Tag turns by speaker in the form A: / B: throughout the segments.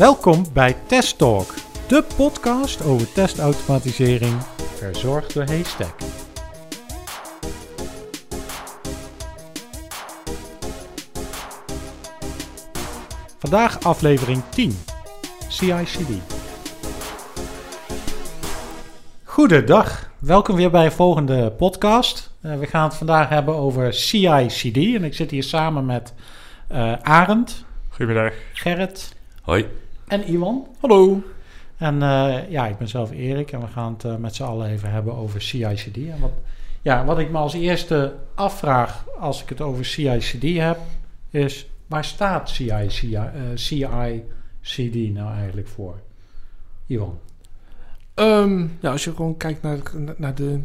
A: Welkom bij Test Talk, de podcast over testautomatisering, verzorgd door Haystack. Vandaag aflevering 10, CI/CD. Goedendag, welkom weer bij een volgende podcast. Uh, we gaan het vandaag hebben over CI/CD en ik zit hier samen met uh, Arend.
B: Goedemiddag.
A: Gerrit.
C: Hoi.
A: En Iwan.
B: Hallo.
A: En uh, ja, ik ben zelf Erik en we gaan het uh, met z'n allen even hebben over CI/CD. En wat, ja, wat ik me als eerste afvraag als ik het over CI/CD heb, is waar staat CI/CD uh, nou eigenlijk voor? Iwan.
B: Um, ja, als je gewoon kijkt naar, naar, de,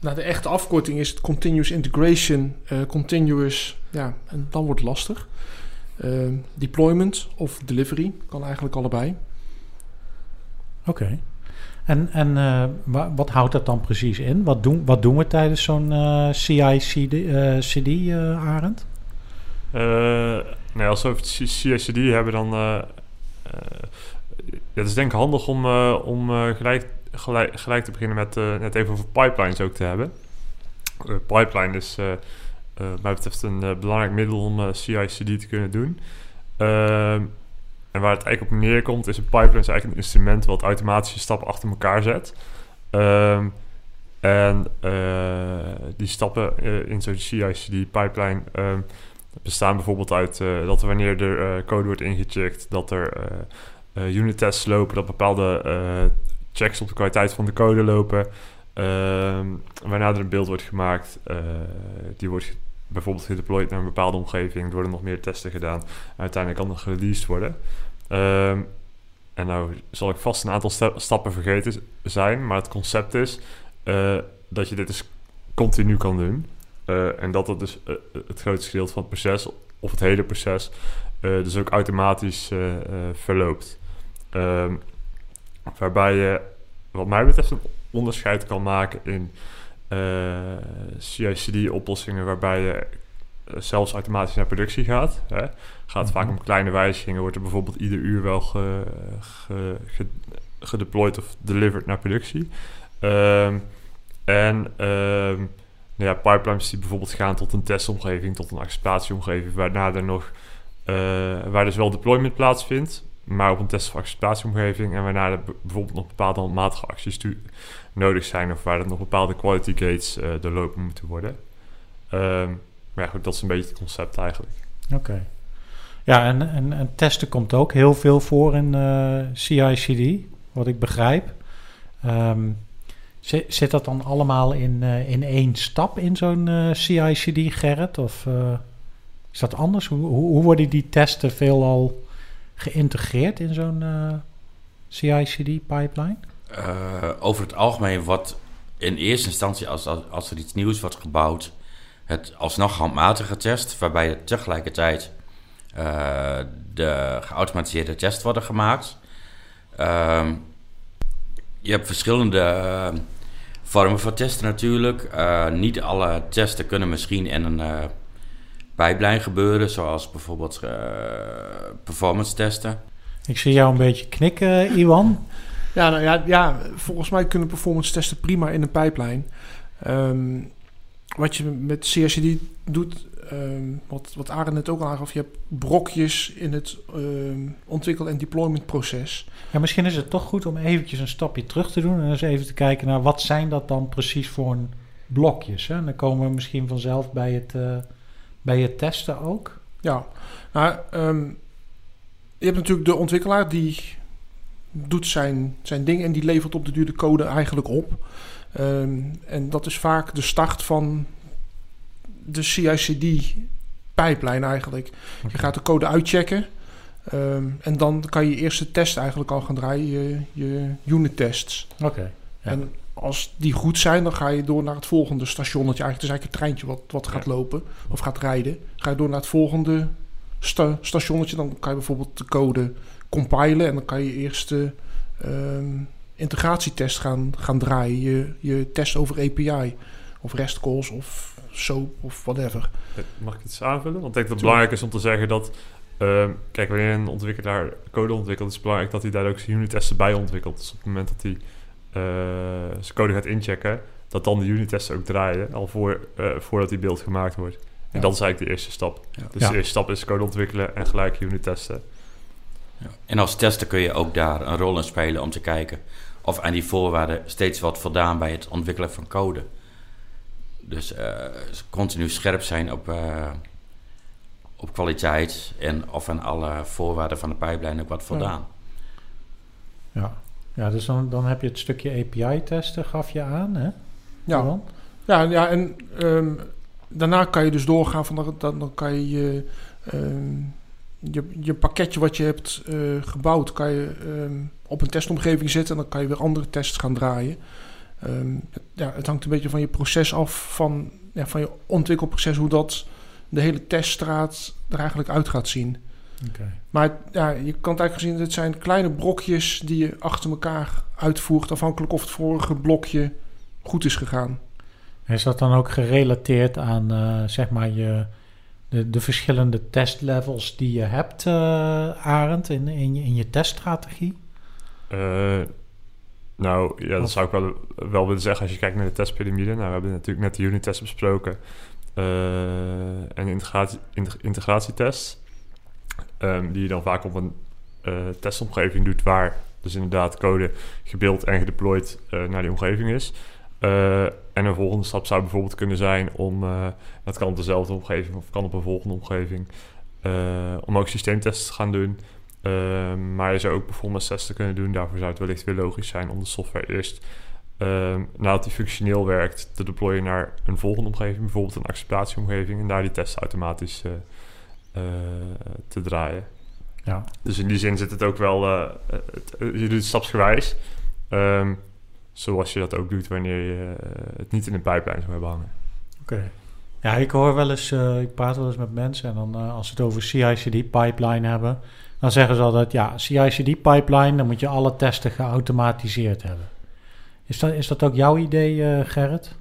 B: naar de echte afkorting, is het Continuous Integration, Continuous, ja, en dan wordt het lastig. Uh, deployment of delivery kan eigenlijk allebei.
A: Oké. Okay. En, en uh, wat houdt dat dan precies in? Wat doen, wat doen we tijdens zo'n uh, CI-CD, uh, CD, Arend?
D: nee, als we het CI-CD hebben, dan... ja, het is denk ik handig om, om gelijk, gelijk, gelijk te beginnen met net even over pipelines ook te hebben. pipeline is uh, mij betreft een uh, belangrijk middel om uh, CI/CD te kunnen doen. Ehm, en waar het eigenlijk op neerkomt, is een pipeline is eigenlijk een instrument wat automatische stappen achter elkaar zet. Um, en die stappen in zo'n CI/CD pipeline um, bestaan bijvoorbeeld uit dat er wanneer er code wordt ingecheckt, dat er unit tests lopen, dat bepaalde checks op de kwaliteit van de code lopen. waarna er een beeld wordt gemaakt, die wordt bijvoorbeeld gedeployed naar een bepaalde omgeving. Er worden nog meer testen gedaan. Uiteindelijk kan het gereleased worden. Um, en nou zal ik vast een aantal stappen vergeten zijn. Maar het concept is uh, dat je dit dus continu kan doen. Uh, en dat dat dus uh, het grootste gedeelte van het proces, of het hele proces, dus ook automatisch verloopt. Um, waarbij je, wat mij betreft, een onderscheid kan maken in CI/CD-oplossingen waarbij je eh, zelfs automatisch naar productie gaat. Hè. Gaat vaak om kleine wijzigingen, wordt er bijvoorbeeld ieder uur wel ge, ge, ge, gedeployed of delivered naar productie. Um, en um, nou ja, pipelines die bijvoorbeeld gaan tot een testomgeving, tot een acceptatieomgeving, waarna er nog, uh, waar dus wel deployment plaatsvindt, maar op een test- of acceptatieomgeving en waarna er bijvoorbeeld nog bepaalde handmatige acties nodig zijn of waar er nog bepaalde quality gates uh, doorlopen moeten worden. Um, maar ja, goed, dat is een beetje het concept eigenlijk.
A: Oké. Ja, en, en, en, testen komt ook heel veel voor in uh, CI/CD, wat ik begrijp. Um, zit, zit, dat dan allemaal in, uh, in één stap in zo'n uh, CI/CD, Gerrit? Of is dat anders? Hoe, hoe, worden die testen veelal geïntegreerd in zo'n CI/CD-pipeline?
C: Uh, over het algemeen wat in eerste instantie als, als, er iets nieuws wordt gebouwd, het alsnog handmatig getest, waarbij er tegelijkertijd uh, de geautomatiseerde tests worden gemaakt. Uh, je hebt verschillende uh, vormen van testen natuurlijk. niet alle testen kunnen misschien in een pipeline gebeuren, zoals bijvoorbeeld performance testen.
A: Ik zie jou een beetje knikken, Iwan.
B: Ja, nou ja, ja, volgens mij kunnen performance testen prima in een pipeline. Um, wat je met CSCD doet, um, wat, wat Arend net ook al aangaf, je hebt brokjes in het um, ontwikkel- en deployment proces.
A: Ja, misschien is het toch goed om eventjes een stapje terug te doen en eens even te kijken naar wat zijn dat dan precies voor een blokjes. Hè? En dan komen we misschien vanzelf bij het, uh, bij het testen ook.
B: Ja, nou, je hebt natuurlijk de ontwikkelaar die doet zijn, zijn ding en die levert op de duur de code eigenlijk op. Um, en dat is vaak de start van de CI/CD-pijplijn eigenlijk. Okay. Je gaat de code uitchecken. Um, en dan kan je eerste test eigenlijk al gaan draaien, je, je unit tests.
A: Oké. Okay,
B: ja. En als die goed zijn, dan ga je door naar het volgende stationnetje. Eigenlijk het is eigenlijk een treintje wat, wat gaat ja. lopen of gaat rijden. Ga je door naar het volgende sta stationnetje. Dan kan je bijvoorbeeld de code compilen en dan kan je eerst de um, integratietest gaan, gaan draaien. Je, je test over API of REST calls of SOAP of whatever.
D: Mag ik iets aanvullen? Want ik denk dat het belangrijk is om te zeggen dat Ehm, kijk, wanneer een ontwikkelaar code ontwikkelt, is het belangrijk dat hij daar ook zijn unit-testen bij ontwikkelt. Dus op het moment dat hij eh, zijn code gaat inchecken, dat dan de unit-testen ook draaien, al voor, eh, voordat die beeld gemaakt wordt. En
B: Ja.
D: dat is eigenlijk de eerste stap.
B: Ja.
D: Dus
A: Ja.
D: de eerste stap is code ontwikkelen en gelijk unit testen.
C: En als tester kun je ook daar een rol in spelen om te kijken of aan die voorwaarden steeds wat voldaan bij het ontwikkelen van code. Dus eh, continu scherp zijn op, eh, op kwaliteit en of aan alle voorwaarden van de pipeline ook wat voldaan.
A: Ja, ja dus dan, dan heb je het stukje API-testen, gaf je aan, hè?
B: Ja, ja, ja en ehm, daarna kan je dus doorgaan van dan, dan, dan kan je je, ehm, je je pakketje wat je hebt eh, gebouwd, kan je ehm, op een testomgeving zetten en dan kan je weer andere tests gaan draaien. Ehm, het- ja, het hangt een beetje van je proces af, van, ja, van je ontwikkelproces, hoe dat de hele teststraat er eigenlijk uit gaat zien.
A: Oké.
B: Maar ja, je kan het eigenlijk zien, het zijn kleine brokjes die je achter elkaar uitvoert, afhankelijk of het vorige blokje goed is gegaan.
A: Is dat dan ook gerelateerd aan, eh, zeg maar, je, de, de verschillende testlevels die je hebt, eh Arend, in, in, je, in je teststrategie?
D: Eh, nou, ja, dat zou ik wel, wel willen zeggen als je kijkt naar de testpyramide. Nou, we hebben natuurlijk net de unit-test besproken eh, en integratie, integ- integratietests. Ehm, die je dan vaak op een testomgeving doet waar dus inderdaad code gebeeld en gedeployed naar die omgeving is. Eh, en een volgende stap zou bijvoorbeeld kunnen zijn om, eh, dat kan op dezelfde omgeving of kan op een volgende omgeving, eh, om ook systeemtests te gaan doen. Ehm, maar je zou ook performance testen kunnen doen. Daarvoor zou het wellicht weer logisch zijn om de software eerst, ehm, nadat die functioneel werkt, te deployen naar een volgende omgeving, bijvoorbeeld een acceptatieomgeving, en daar die tests automatisch te draaien.
A: Ja,
D: Dus in die zin zit het ook wel, het, je doet het stapsgewijs, Ehm, zoals je dat ook doet wanneer je eh, het niet in een pipeline zou hebben hangen.
A: oké. Ja, ik hoor wel eens, eh, ik praat wel eens met mensen en dan eh, als ze het over CI/CD-pipeline hebben, dan zeggen ze altijd, ja, CI/CD-pipeline, dan moet je alle testen geautomatiseerd hebben. Is dat, is dat ook jouw idee, eh, Gerrit?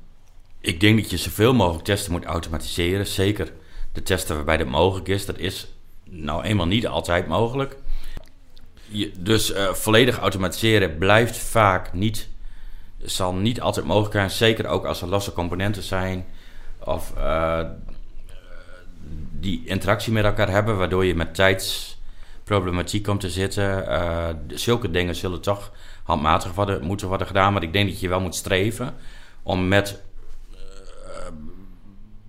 C: Ik denk dat je zoveel mogelijk testen moet automatiseren. Zeker de testen waarbij dat mogelijk is. Dat is nou eenmaal niet altijd mogelijk. Je, dus eh, volledig automatiseren blijft vaak niet, zal niet altijd mogelijk zijn. Zeker ook als er losse componenten zijn of eh, die interactie met elkaar hebben, waardoor je met tijdsproblematiek komt te zitten. Eh, zulke dingen zullen toch handmatig worden, moeten worden gedaan. Maar ik denk dat je wel moet streven om met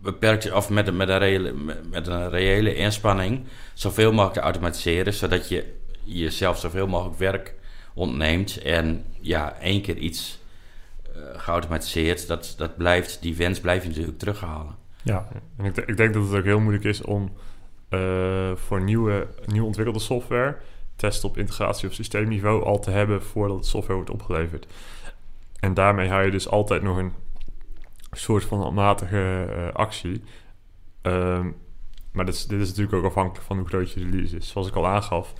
C: beperkt of met, een- met, een reële, met een reële inspanning zoveel mogelijk te automatiseren, zodat je jezelf zoveel mogelijk werk ontneemt en ja, één keer iets eh, geautomatiseerd, dat, dat blijft, die wens blijf je natuurlijk terughalen.
A: Ja,
D: En ik, ik denk dat het ook heel moeilijk is om eh, voor nieuwe, nieuw ontwikkelde software testen op integratie of systeemniveau al te hebben voordat de software wordt opgeleverd. En daarmee hou je dus altijd nog een soort van handmatige eh, actie. Ehm, maar dit is, dit is natuurlijk ook afhankelijk van hoe groot je release is. Zoals ik al aangaf,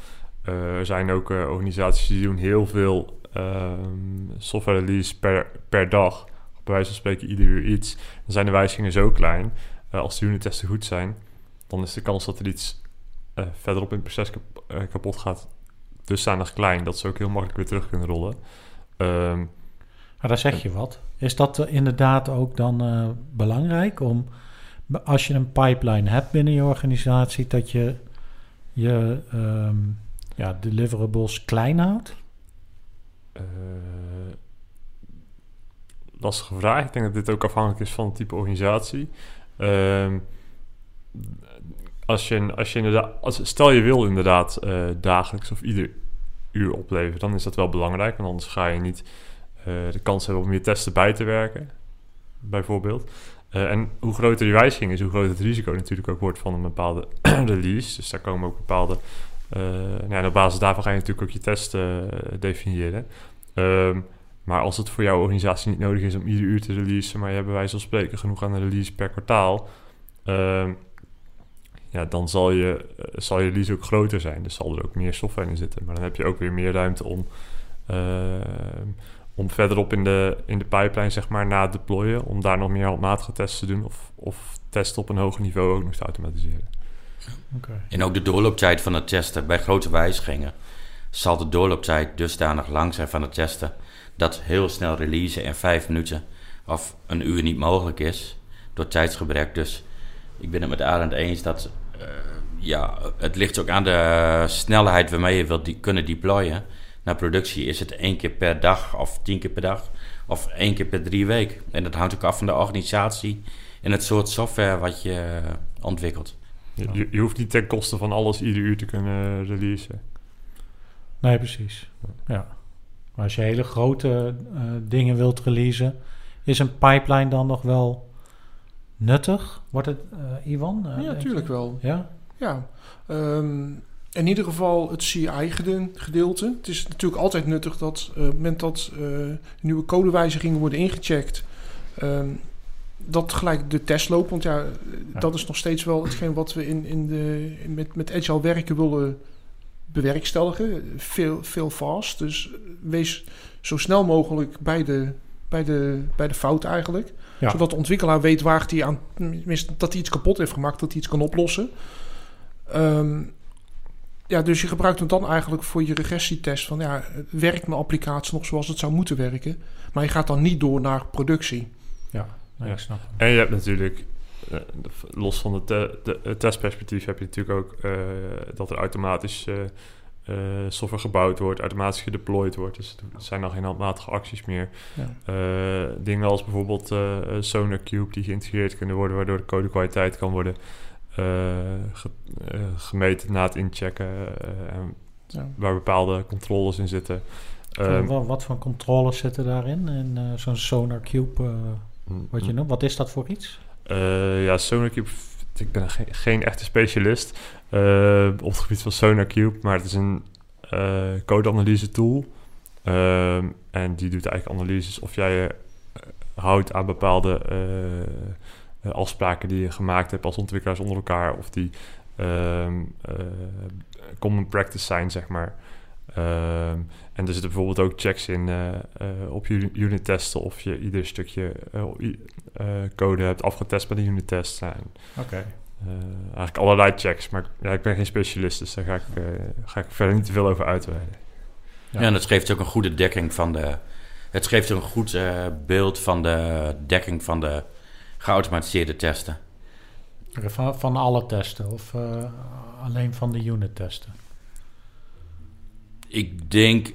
D: eh, er zijn ook eh, organisaties die doen heel veel ehm, software release per, per dag. Bij wijze van spreken ieder uur iets. Dan zijn de wijzigingen zo klein. eh, als de unittesten goed zijn, dan is de kans dat er iets eh, verderop in het proces eh, kapot gaat dusdanig klein dat ze ook heel makkelijk weer terug kunnen rollen. Ehm,
A: maar daar zeg je wat. Is dat inderdaad ook dan belangrijk om, als je een pipeline hebt binnen je organisatie, dat je je ehm, ja, deliverables klein houdt?
D: Eh, lastige vraag. Ik denk dat dit ook afhankelijk is van het type organisatie. Ehm, als je, als je inderdaad, als, stel je wil inderdaad eh, dagelijks of ieder uur opleveren, dan is dat wel belangrijk. Want anders ga je niet eh, de kans hebben om je testen bij te werken, bijvoorbeeld. En hoe groter die wijziging is, hoe groter het risico natuurlijk ook wordt van een bepaalde release. Dus daar komen ook bepaalde. Eh, nou op basis daarvan ga je natuurlijk ook je test eh, definiëren. Ehm, maar als het voor jouw organisatie niet nodig is om ieder uur te releasen, maar je hebt bij wijze van spreken genoeg aan een release per kwartaal, ehm, ja, dan zal je, eh, zal je release ook groter zijn. Dus zal er ook meer software in zitten. Maar dan heb je ook weer meer ruimte om, ehm, om verderop in de, in de pipeline, zeg maar, na het deployen, om daar nog meer handmatige tests te doen of, of testen op een hoger niveau ook nog te automatiseren.
C: En ook de doorlooptijd van het testen. Bij grote wijzigingen zal de doorlooptijd dusdanig lang zijn van het testen... dat heel snel releasen in vijf minuten of een uur niet mogelijk is door tijdsgebrek. Dus ik ben het met Arend eens dat... eh, ja, het ligt ook aan de snelheid waarmee je wilt die, kunnen deployen. Naar productie is het één keer per dag of tien keer per dag of één keer per drie weken. En dat hangt ook af van de organisatie en het soort software wat je ontwikkelt.
D: Je, je, je hoeft niet ten koste van alles ieder uur te kunnen releasen.
A: Nee, precies. Ja. Maar als je hele grote eh, dingen wilt releasen, is een pipeline dan nog wel nuttig? Wordt het, eh, Ivan? eh,
B: ja, natuurlijk
A: je?
B: wel.
A: Ja?
B: Ja. Ehm, in ieder geval het CI-gedeelte. Het is natuurlijk altijd nuttig dat eh, op het moment dat eh, nieuwe codewijzigingen worden ingecheckt, ehm, dat gelijk de test loopt. Want ja,
A: Ja.
B: dat is nog steeds wel hetgeen wat we in, in de, in- met, met Agile werken willen bewerkstelligen. Veel, veel fast. Dus wees zo snel mogelijk bij de, bij de, bij de fout eigenlijk.
A: Ja.
B: Zodat de ontwikkelaar weet waar hij aan, dat hij iets kapot heeft gemaakt, dat hij iets kan oplossen. Ehm, ja, dus je gebruikt hem dan eigenlijk voor je regressietest van ja, werkt mijn applicatie nog zoals het zou moeten werken? Maar je gaat dan niet door naar productie.
A: Ja, nee,
D: Ja.
A: ik snap het.
D: En je hebt natuurlijk, eh, los van de, te- de, het testperspectief, heb je natuurlijk ook eh, dat er automatisch eh, software gebouwd wordt, automatisch gedeployed wordt. Dus het zijn dan geen handmatige acties meer.
B: Ja.
D: Dingen als bijvoorbeeld eh SonarCube die geïntegreerd kunnen worden, waardoor de codekwaliteit kan worden ge- gemeten na het inchecken, en
B: Ja.
D: waar bepaalde controles in zitten. Ehm,
A: wat, wat voor controles zitten daarin? En eh, zo'n Sonar Cube, wat je noemt, wat is dat voor iets?
D: Eh, ja, SonarCube, ik ben geen, geen echte specialist eh, op het gebied van SonarCube, maar het is een eh codeanalyse tool. Ehm, en die doet eigenlijk analyses of jij je houdt aan bepaalde afspraken die je gemaakt hebt als ontwikkelaars onder elkaar, of die ehm, eh, common practice zijn, zeg maar. Ehm, en er zitten bijvoorbeeld ook checks in eh, eh, op je unit testen of je ieder stukje eh, eh, code hebt afgetest bij de unit test.
A: Oké.
D: eh, eigenlijk allerlei checks, maar ja, ik ben geen specialist, dus daar ga ik, eh, ga ik verder niet te veel over uitweiden.
A: Ja.
C: Ja. en het geeft ook een goede dekking van de. Het geeft een goed eh, beeld van de dekking van de geautomatiseerde testen.
A: Van, van alle testen of eh, alleen van de unit testen?
C: Ik denk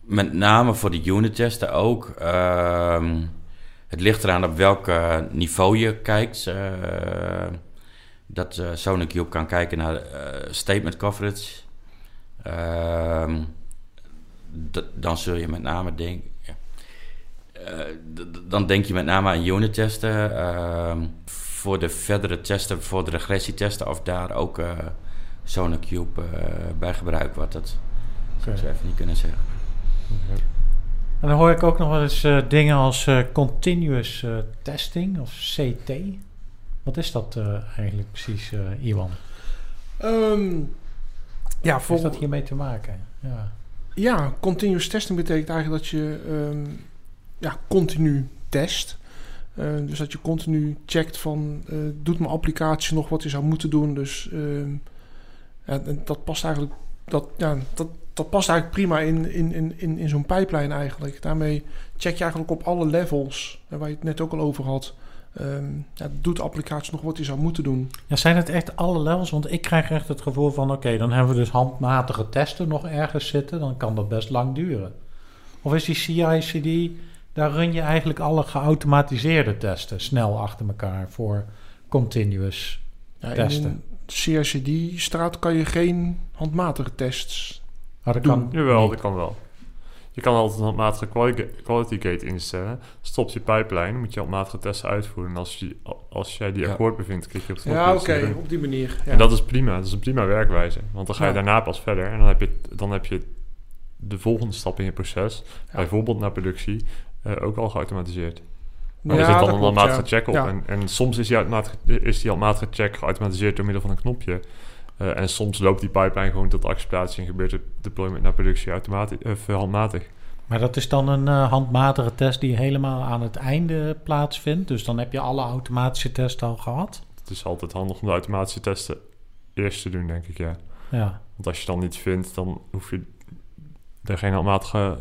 C: met name voor de unit testen ook. ehm, het ligt eraan op welk eh, niveau je kijkt. eh, dat SonarCube kan kijken naar statement coverage. Ehm, dan zul je met name denken. dan denk je met name aan unit testen. ehm, voor de verdere testen, voor de regressietesten, of daar ook eh, bij gebruikt wordt. Dat zou ik zo even niet kunnen zeggen.
A: En dan hoor ik ook nog wel eens eh, dingen als eh, continuous eh, testing of CT. Wat is dat eh, eigenlijk precies, eh Iwan?
B: Ehm, ja,
A: Heeft
B: voor,
A: dat hiermee te maken? Ja.
B: ja, continuous testing betekent eigenlijk dat je ehm, ja, continu test. Eh, dus dat je continu checkt van, eh, doet mijn applicatie nog wat hij zou moeten doen? Dus ehm, en dat past eigenlijk, dat, ja, dat, dat past eigenlijk prima in, in, in, in, in zo'n pipeline eigenlijk. Daarmee check je eigenlijk op alle levels, waar je het net ook al over had. Ehm, ja, doet de applicatie nog wat hij zou moeten doen?
A: ja, zijn het echt alle levels? Want ik krijg echt het gevoel van... oké, dan hebben we dus handmatige testen nog ergens zitten... dan kan dat best lang duren. Of is die CI-CD... daar run je eigenlijk alle geautomatiseerde testen... snel achter elkaar voor continuous.
B: Ja,
A: Testen.
B: In een CRCD-straat kan je geen handmatige tests.
A: Maar dat kan
D: Jawel,
A: niet.
D: dat kan wel. Je kan altijd een handmatige quali- quality gate instellen. Stopt je pipeline, moet je handmatige testen uitvoeren. En als, je, als jij die
C: Ja.
D: akkoord bevindt, klik je op het
B: Ja, oké, op die manier. Ja.
D: En dat is prima. Dat is een prima werkwijze. Want dan ga je
B: Ja.
D: daarna pas verder. En dan heb je, dan heb je de volgende stap in je proces,
B: Ja.
D: bijvoorbeeld naar productie, eh, ook al geautomatiseerd. Maar
B: Ja,
D: er zit dan
B: dat
D: een
B: klopt,
D: handmatige
B: ja.
D: check op.
B: Ja.
D: En, en soms is die, is die handmatige check geautomatiseerd door middel van een knopje. Eh, en soms loopt die pipeline gewoon tot acceptatie en gebeurt het deployment naar productie automatisch, of eh, handmatig.
A: Maar dat is dan een eh, handmatige test die helemaal aan het einde plaatsvindt. Dus dan heb je alle automatische testen al gehad.
D: Het is altijd handig om de automatische testen eerst te doen, denk ik, ja.
A: Ja,
D: Want als je dan niets vindt, dan hoef je er geen handmatige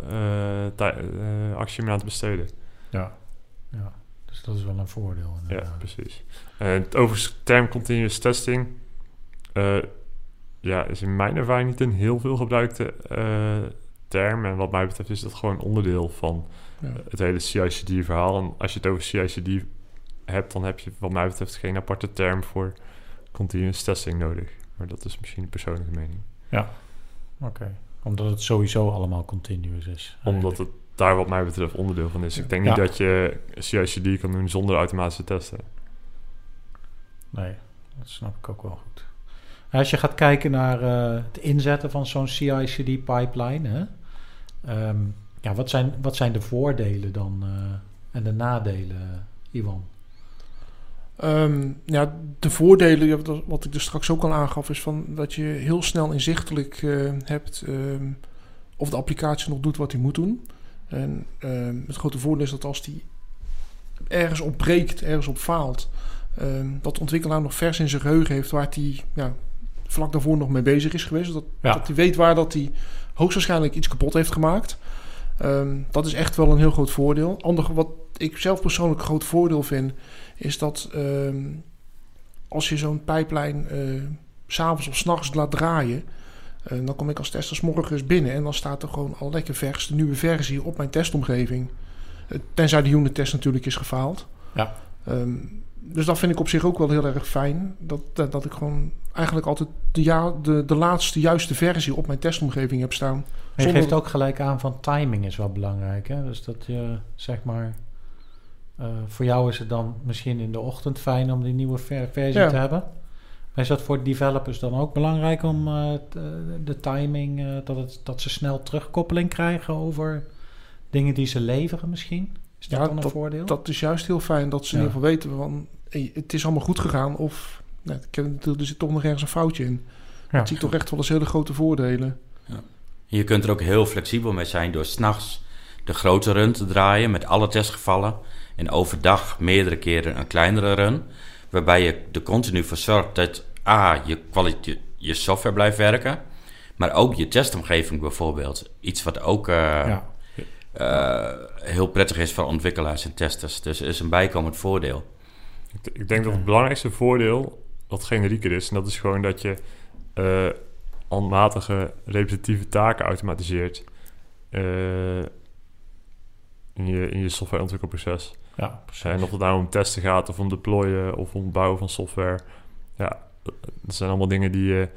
D: eh, actie meer aan te besteden.
A: ja. ja. Dus dat is wel een voordeel.
D: Ja,
A: inderdaad.
D: precies. En overigens term continuous testing eh, ja, is in mijn ervaring niet een heel veel gebruikte eh, term. En wat mij betreft is dat gewoon onderdeel van
B: Ja.
D: het hele CICD-verhaal. En als je het over CICD hebt, dan heb je wat mij betreft geen aparte term voor continuous testing nodig. Maar dat is misschien een persoonlijke mening.
A: Oké. Omdat het sowieso allemaal continuous is.
D: Omdat het daar wat mij betreft onderdeel van is. Ik denk niet
A: Ja.
D: dat je CICD kan doen zonder automatische testen.
A: Nee, dat snap ik ook wel goed. Als je gaat kijken naar eh, het inzetten van zo'n CI/CD-pipeline, ehm, ja, wat, zijn, wat zijn de voordelen dan eh, en de nadelen, Iwan?
B: Ehm, ja, de voordelen, wat- ik er straks ook al aangaf, is van dat je heel snel inzichtelijk eh, hebt ehm, of de applicatie nog doet wat hij moet doen. En het grote voordeel is dat als die ergens ontbreekt, ergens op faalt, dat de ontwikkelaar nog vers in zijn geheugen heeft waar hij vlak daarvoor nog mee bezig is geweest. Dat,
A: Ja.
B: dat hij weet waar dat hij hoogstwaarschijnlijk iets kapot heeft gemaakt. Ehm, dat is echt wel een heel groot voordeel. Ander, wat ik zelf persoonlijk een groot voordeel vind, is dat ehm, als je zo'n pijplijn s s'avonds of s'nachts laat draaien, eh, dan kom ik als tester 's morgens binnen en dan staat er gewoon al lekker vers de nieuwe versie op mijn testomgeving. Eh, tenzij de unit test natuurlijk is gefaald.
A: Ja.
B: Ehm, dus dat vind ik op zich ook wel heel erg fijn. Dat, dat, dat ik gewoon eigenlijk altijd de, ja, de, de laatste juiste versie op mijn testomgeving heb staan.
A: Maar je geeft ook gelijk aan van timing is wel belangrijk. Hè? Dus dat je zeg maar. eh, voor jou is het dan misschien in de ochtend fijn om die nieuwe ver- versie
B: Ja.
A: te hebben. Maar is dat voor developers dan ook belangrijk om eh, eh, de timing, dat, het, dat ze snel terugkoppeling krijgen over dingen die ze leveren misschien? Is dat
B: Ja,
A: dan een voordeel?
B: Dat is juist heel fijn dat ze in
A: Ja.
B: ieder geval weten van hey, het is allemaal goed gegaan of nou, ik heb- er zit toch nog ergens een foutje in.
A: ja.
B: Ik zie toch echt wel eens hele grote voordelen.
C: Je kunt er ook heel flexibel mee zijn door s'nachts de grote run te draaien met alle testgevallen. En overdag meerdere keren een kleinere run. Waarbij je er continu voor zorgt dat A, je, kwaliteit, je software blijft werken. Maar ook je testomgeving bijvoorbeeld. Iets wat ook eh,
A: ja.
C: Eh, heel prettig is voor ontwikkelaars en testers. Dus is een bijkomend voordeel.
D: Ik, ik denk dat het belangrijkste voordeel wat generieker is. En dat is gewoon dat je eh handmatige repetitieve taken automatiseert. eh, in, je, in je softwareontwikkelproces.
A: ja, precies.
D: En of het nou om testen gaat of om deployen of om bouwen van software. Ja, dat zijn allemaal dingen die je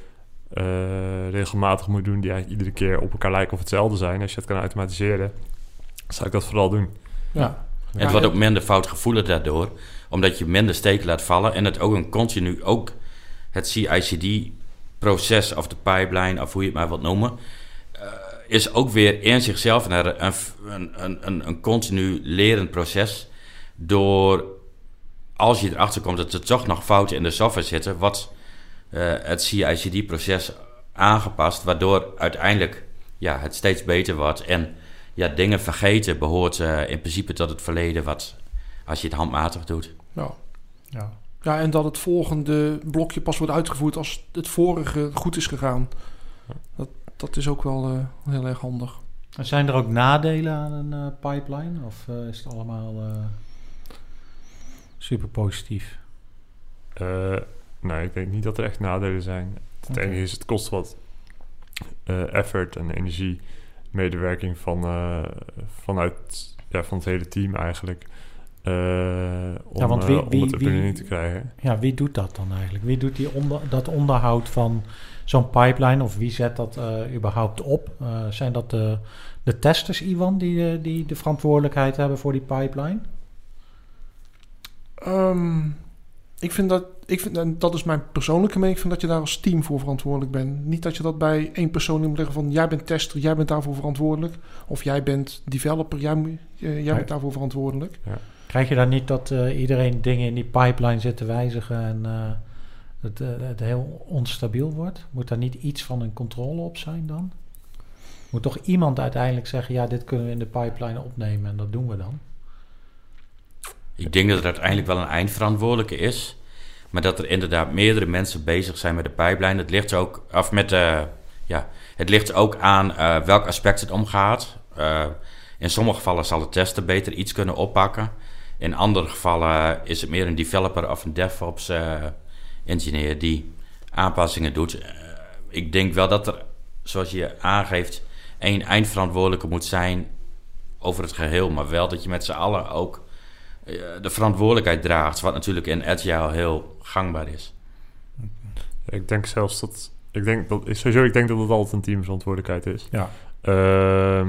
D: eh, regelmatig moet doen. Die eigenlijk iedere keer op elkaar lijken of hetzelfde zijn. Als je het kan automatiseren, zou ik dat vooral doen.
B: Ja.
C: En het wordt ook minder foutgevoelig daardoor. Omdat je minder steken laat vallen. En het ook een continu, ook het CICD-proces of de pipeline, of hoe je het maar wilt noemen, eh, is ook weer in zichzelf een, een, een, een, een continu lerend proces. Door, als je erachter komt dat er toch nog fouten in de software zitten, wat eh, het CICD-proces aangepast, waardoor uiteindelijk ja, het steeds beter wordt. En ja, dingen vergeten behoort eh, in principe tot het verleden, wat als je het handmatig doet.
B: Ja.
A: Ja.
B: ja, en dat het volgende blokje pas wordt uitgevoerd als het vorige goed is gegaan. Dat, dat is ook wel eh, heel erg handig.
A: En Zijn er ook nadelen aan een eh, pipeline? Of is het allemaal eh, super positief?
D: Eh, nee, ik denk niet dat er echt nadelen zijn. Het
A: Oké.
D: enige is, het kost wat eh, effort en energie, medewerking van, eh, vanuit ja, van het hele team eigenlijk. eh, om,
A: Ja, want wie-
D: eh, om
A: wie-
D: het
A: wie-
D: te krijgen.
A: Ja, wie doet dat dan eigenlijk? Wie doet die onder, dat onderhoud van zo'n pipeline? Of wie zet dat eh, überhaupt op? Eh, zijn dat de, de testers, Iwan, die, die de verantwoordelijkheid hebben voor die pipeline?
B: Ehm, ik vind dat, ik vind, en dat is mijn persoonlijke mening, ik vind dat je daar als team voor verantwoordelijk bent. Niet dat je dat bij één persoon moet leggen van jij bent tester, jij bent daarvoor verantwoordelijk. Of jij bent developer, jij, jij bent daarvoor verantwoordelijk.
A: Krijg je dan niet dat eh, iedereen dingen in die pipeline zit te wijzigen en eh, het, eh, het heel onstabiel wordt? Moet daar niet iets van een controle op zijn dan? Moet toch iemand uiteindelijk zeggen, ja, dit kunnen we in de pipeline opnemen en dat doen we dan?
C: Ik denk dat er uiteindelijk wel een eindverantwoordelijke is. Maar dat er inderdaad meerdere mensen bezig zijn met de pipeline. Het ligt ook, of met de, ja, het ligt ook aan uh, welk aspect het omgaat. Uh, in sommige gevallen zal het testen beter iets kunnen oppakken. In andere gevallen is het meer een developer of een DevOps uh, engineer die aanpassingen doet. ik denk wel dat er, zoals je aangeeft, één eindverantwoordelijke moet zijn over het geheel. Maar wel dat je met z'n allen ook de verantwoordelijkheid draagt. Wat natuurlijk in Agile heel gangbaar is.
D: Ik denk zelfs dat. Ik denk dat sowieso, ik denk dat het altijd een teamverantwoordelijkheid is.
A: Ja.
D: Ehm,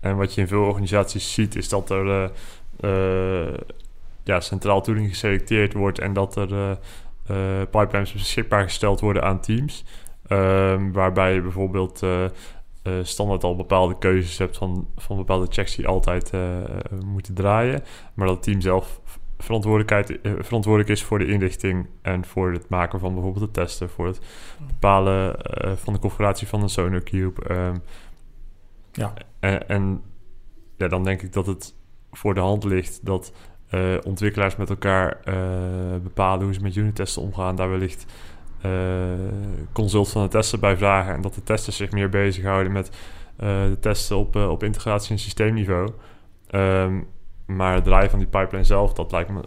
D: en wat je in veel organisaties ziet, is dat er uh, ja, centraal tooling geselecteerd wordt en dat er uh, pipelines beschikbaar gesteld worden aan teams. Um, waarbij je bijvoorbeeld standaard al bepaalde keuzes hebt van, van bepaalde checks die altijd moeten draaien. Maar dat het team zelf verantwoordelijkheid, verantwoordelijk is voor de inrichting en voor het maken van bijvoorbeeld de testen, voor het bepalen van de configuratie van een Sonar Cube. Um,
A: ja.
D: En, en ja, dan denk ik dat het voor de hand ligt dat uh, ontwikkelaars met elkaar uh, bepalen hoe ze met unit-testen omgaan. Daar wellicht uh, consult van de testen bij vragen. En dat de testers zich meer bezighouden met de testen op, op integratie- en systeemniveau. Um, maar het draaien van die pipeline zelf, dat lijkt me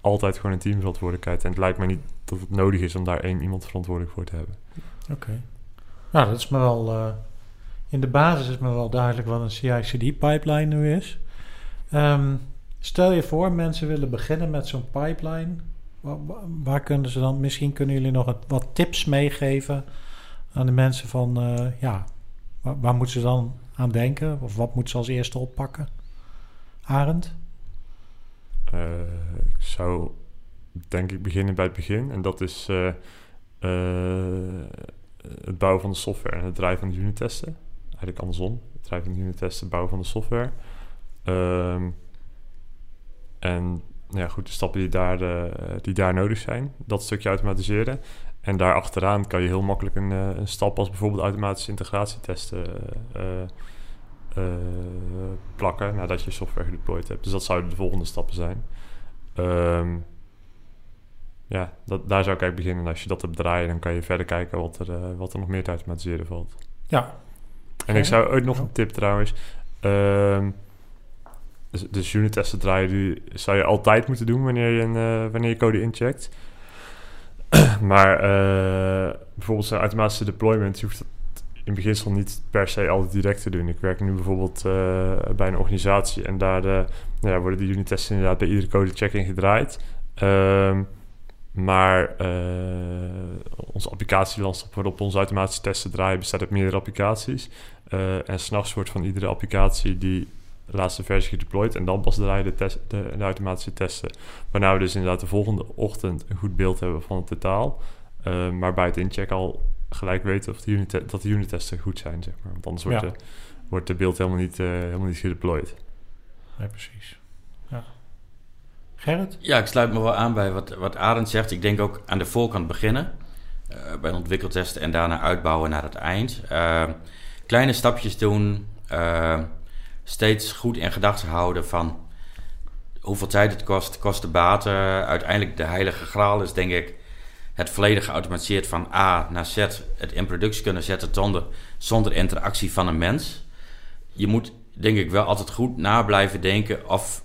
D: altijd gewoon een teamverantwoordelijkheid. En het lijkt me niet dat het nodig is om daar één iemand verantwoordelijk voor te hebben.
A: Oké. Nou, dat is me wel in de basis is me wel duidelijk wat een CI/CD-pipeline nu is. Um, stel je voor, mensen willen beginnen met zo'n pipeline. Waar, kunnen ze dan? Misschien kunnen jullie nog wat tips meegeven aan de mensen van, uh, ja, waar, moeten ze dan aan denken? Of wat moeten ze als eerste oppakken? Arend?
D: Uh, ik zou denk ik beginnen bij het begin. En dat is uh, het bouwen van de software en het draaien van de unit testen eigenlijk andersom. Het drijvende unit testen, bouwen van de software. Um, en ja, goed, de stappen die daar, uh, die daar nodig zijn, dat stukje automatiseren. En daar achteraan kan je heel makkelijk een, uh, een stap als bijvoorbeeld automatische integratietesten uh, plakken nadat je software gedeployed hebt. Dus dat zouden de volgende stappen zijn. Um, ja, dat, daar zou ik eigenlijk beginnen. En als je dat hebt draaien, dan kan je verder kijken wat er, wat er nog meer te automatiseren valt.
A: Ja,
D: en ik zou ook nog een tip trouwens. Um, dus, dus unit testen draaien die zou je altijd moeten doen wanneer je, een, uh, wanneer je code incheckt. maar uh, bijvoorbeeld zijn automatische deployment, je hoeft het in beginsel niet per se altijd direct te doen. Ik werk nu bijvoorbeeld uh, bij een organisatie en daar nou ja, worden de unit tests inderdaad bij iedere code check-in gedraaid. Um, maar onze applicatielandschap waarop onze automatische testen draaien bestaat uit meerdere applicaties. Uh, en s'nachts wordt van iedere applicatie die laatste versie gedeployed. En dan pas draaien de, test, de, de, automatische testen. Waarna we dus inderdaad de volgende ochtend een goed beeld hebben van het totaal. Uh, maar bij het incheck al gelijk weten of de unit dat de unit testen goed zijn. Zeg maar. Want anders wordt, ja. de, wordt de beeld helemaal niet, helemaal niet gedeployed.
A: Ja, precies. Gerrit?
C: Ja, ik sluit me wel aan bij wat, wat Arend zegt. Ik denk ook aan de voorkant beginnen. Uh, bij ontwikkeltesten en daarna uitbouwen naar het eind. Uh, kleine stapjes doen. Steeds goed in gedachten houden van hoeveel tijd het kost, kost de baten. Uiteindelijk de heilige graal is denk ik het volledig geautomatiseerd van A naar Z. Het in productie kunnen zetten zonder, zonder interactie van een mens. Je moet denk ik wel altijd goed na blijven denken of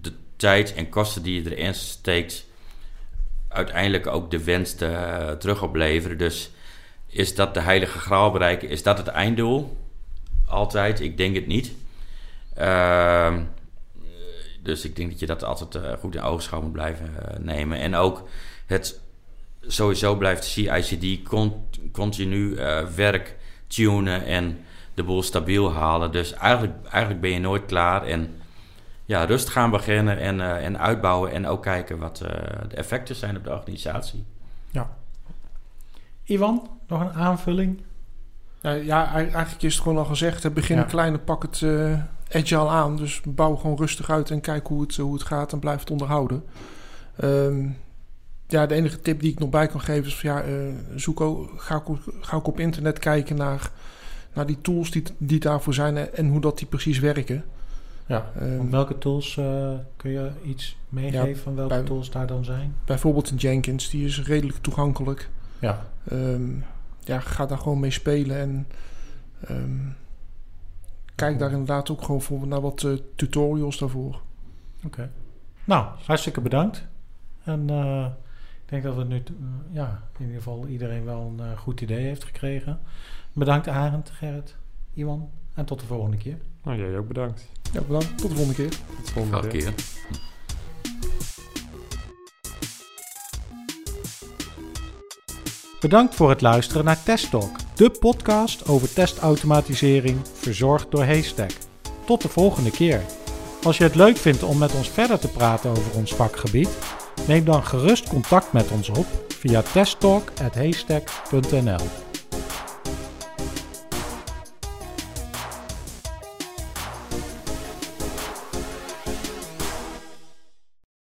C: de tijd en kosten die je erin steekt, uiteindelijk ook de wens uh, terug opleveren. Dus is dat de heilige graal bereiken? Is dat het einddoel? Altijd? Ik denk het niet. Uh, dus ik denk dat je dat altijd uh, goed in oogschouw moet blijven uh, nemen. En ook het sowieso blijft CICD con continu werk tunen en de boel stabiel halen. Dus eigenlijk, eigenlijk ben je nooit klaar. En ja, rust gaan beginnen en, en uitbouwen. En ook kijken wat de effecten zijn op de organisatie.
A: Ja. Ivan, nog een aanvulling?
B: Ja, ja eigenlijk is het gewoon al gezegd. Begin ja. klein en pak het uh, agile aan. Dus bouw gewoon rustig uit en kijk hoe het, hoe het gaat en blijf het onderhouden. Um, ja, de enige tip die ik nog bij kan geven is: van, ja, zoek ook, ga, ook, ga ook op internet kijken naar, naar die tools die, die daarvoor zijn en, en hoe dat die precies werken.
A: Ja.
B: Ehm,
A: welke tools eh, kun je iets meegeven van welke
B: bij-
A: tools daar dan zijn?
B: bijvoorbeeld een Jenkins, die is redelijk toegankelijk.
A: Ja.
B: Ehm, ja, ga daar gewoon mee spelen en ehm, kijk daar inderdaad ook gewoon voor naar wat eh, tutorials daarvoor.
A: Oké. Nou, hartstikke bedankt. En eh, ik denk dat we nu, t- ja, in ieder geval iedereen wel een eh, goed idee heeft gekregen. Bedankt Arend, Gerrit, Iwan en tot de volgende keer.
D: Nou, jij ook bedankt.
B: Ja, bedankt. Tot de volgende keer.
D: Tot de volgende
C: keer.
A: Bedankt voor het luisteren naar Test Talk, de podcast over testautomatisering, verzorgd door Haystack. Tot de volgende keer. Als je het leuk vindt om met ons verder te praten over ons vakgebied, neem dan gerust contact met ons op via testtalk.haystack.nl.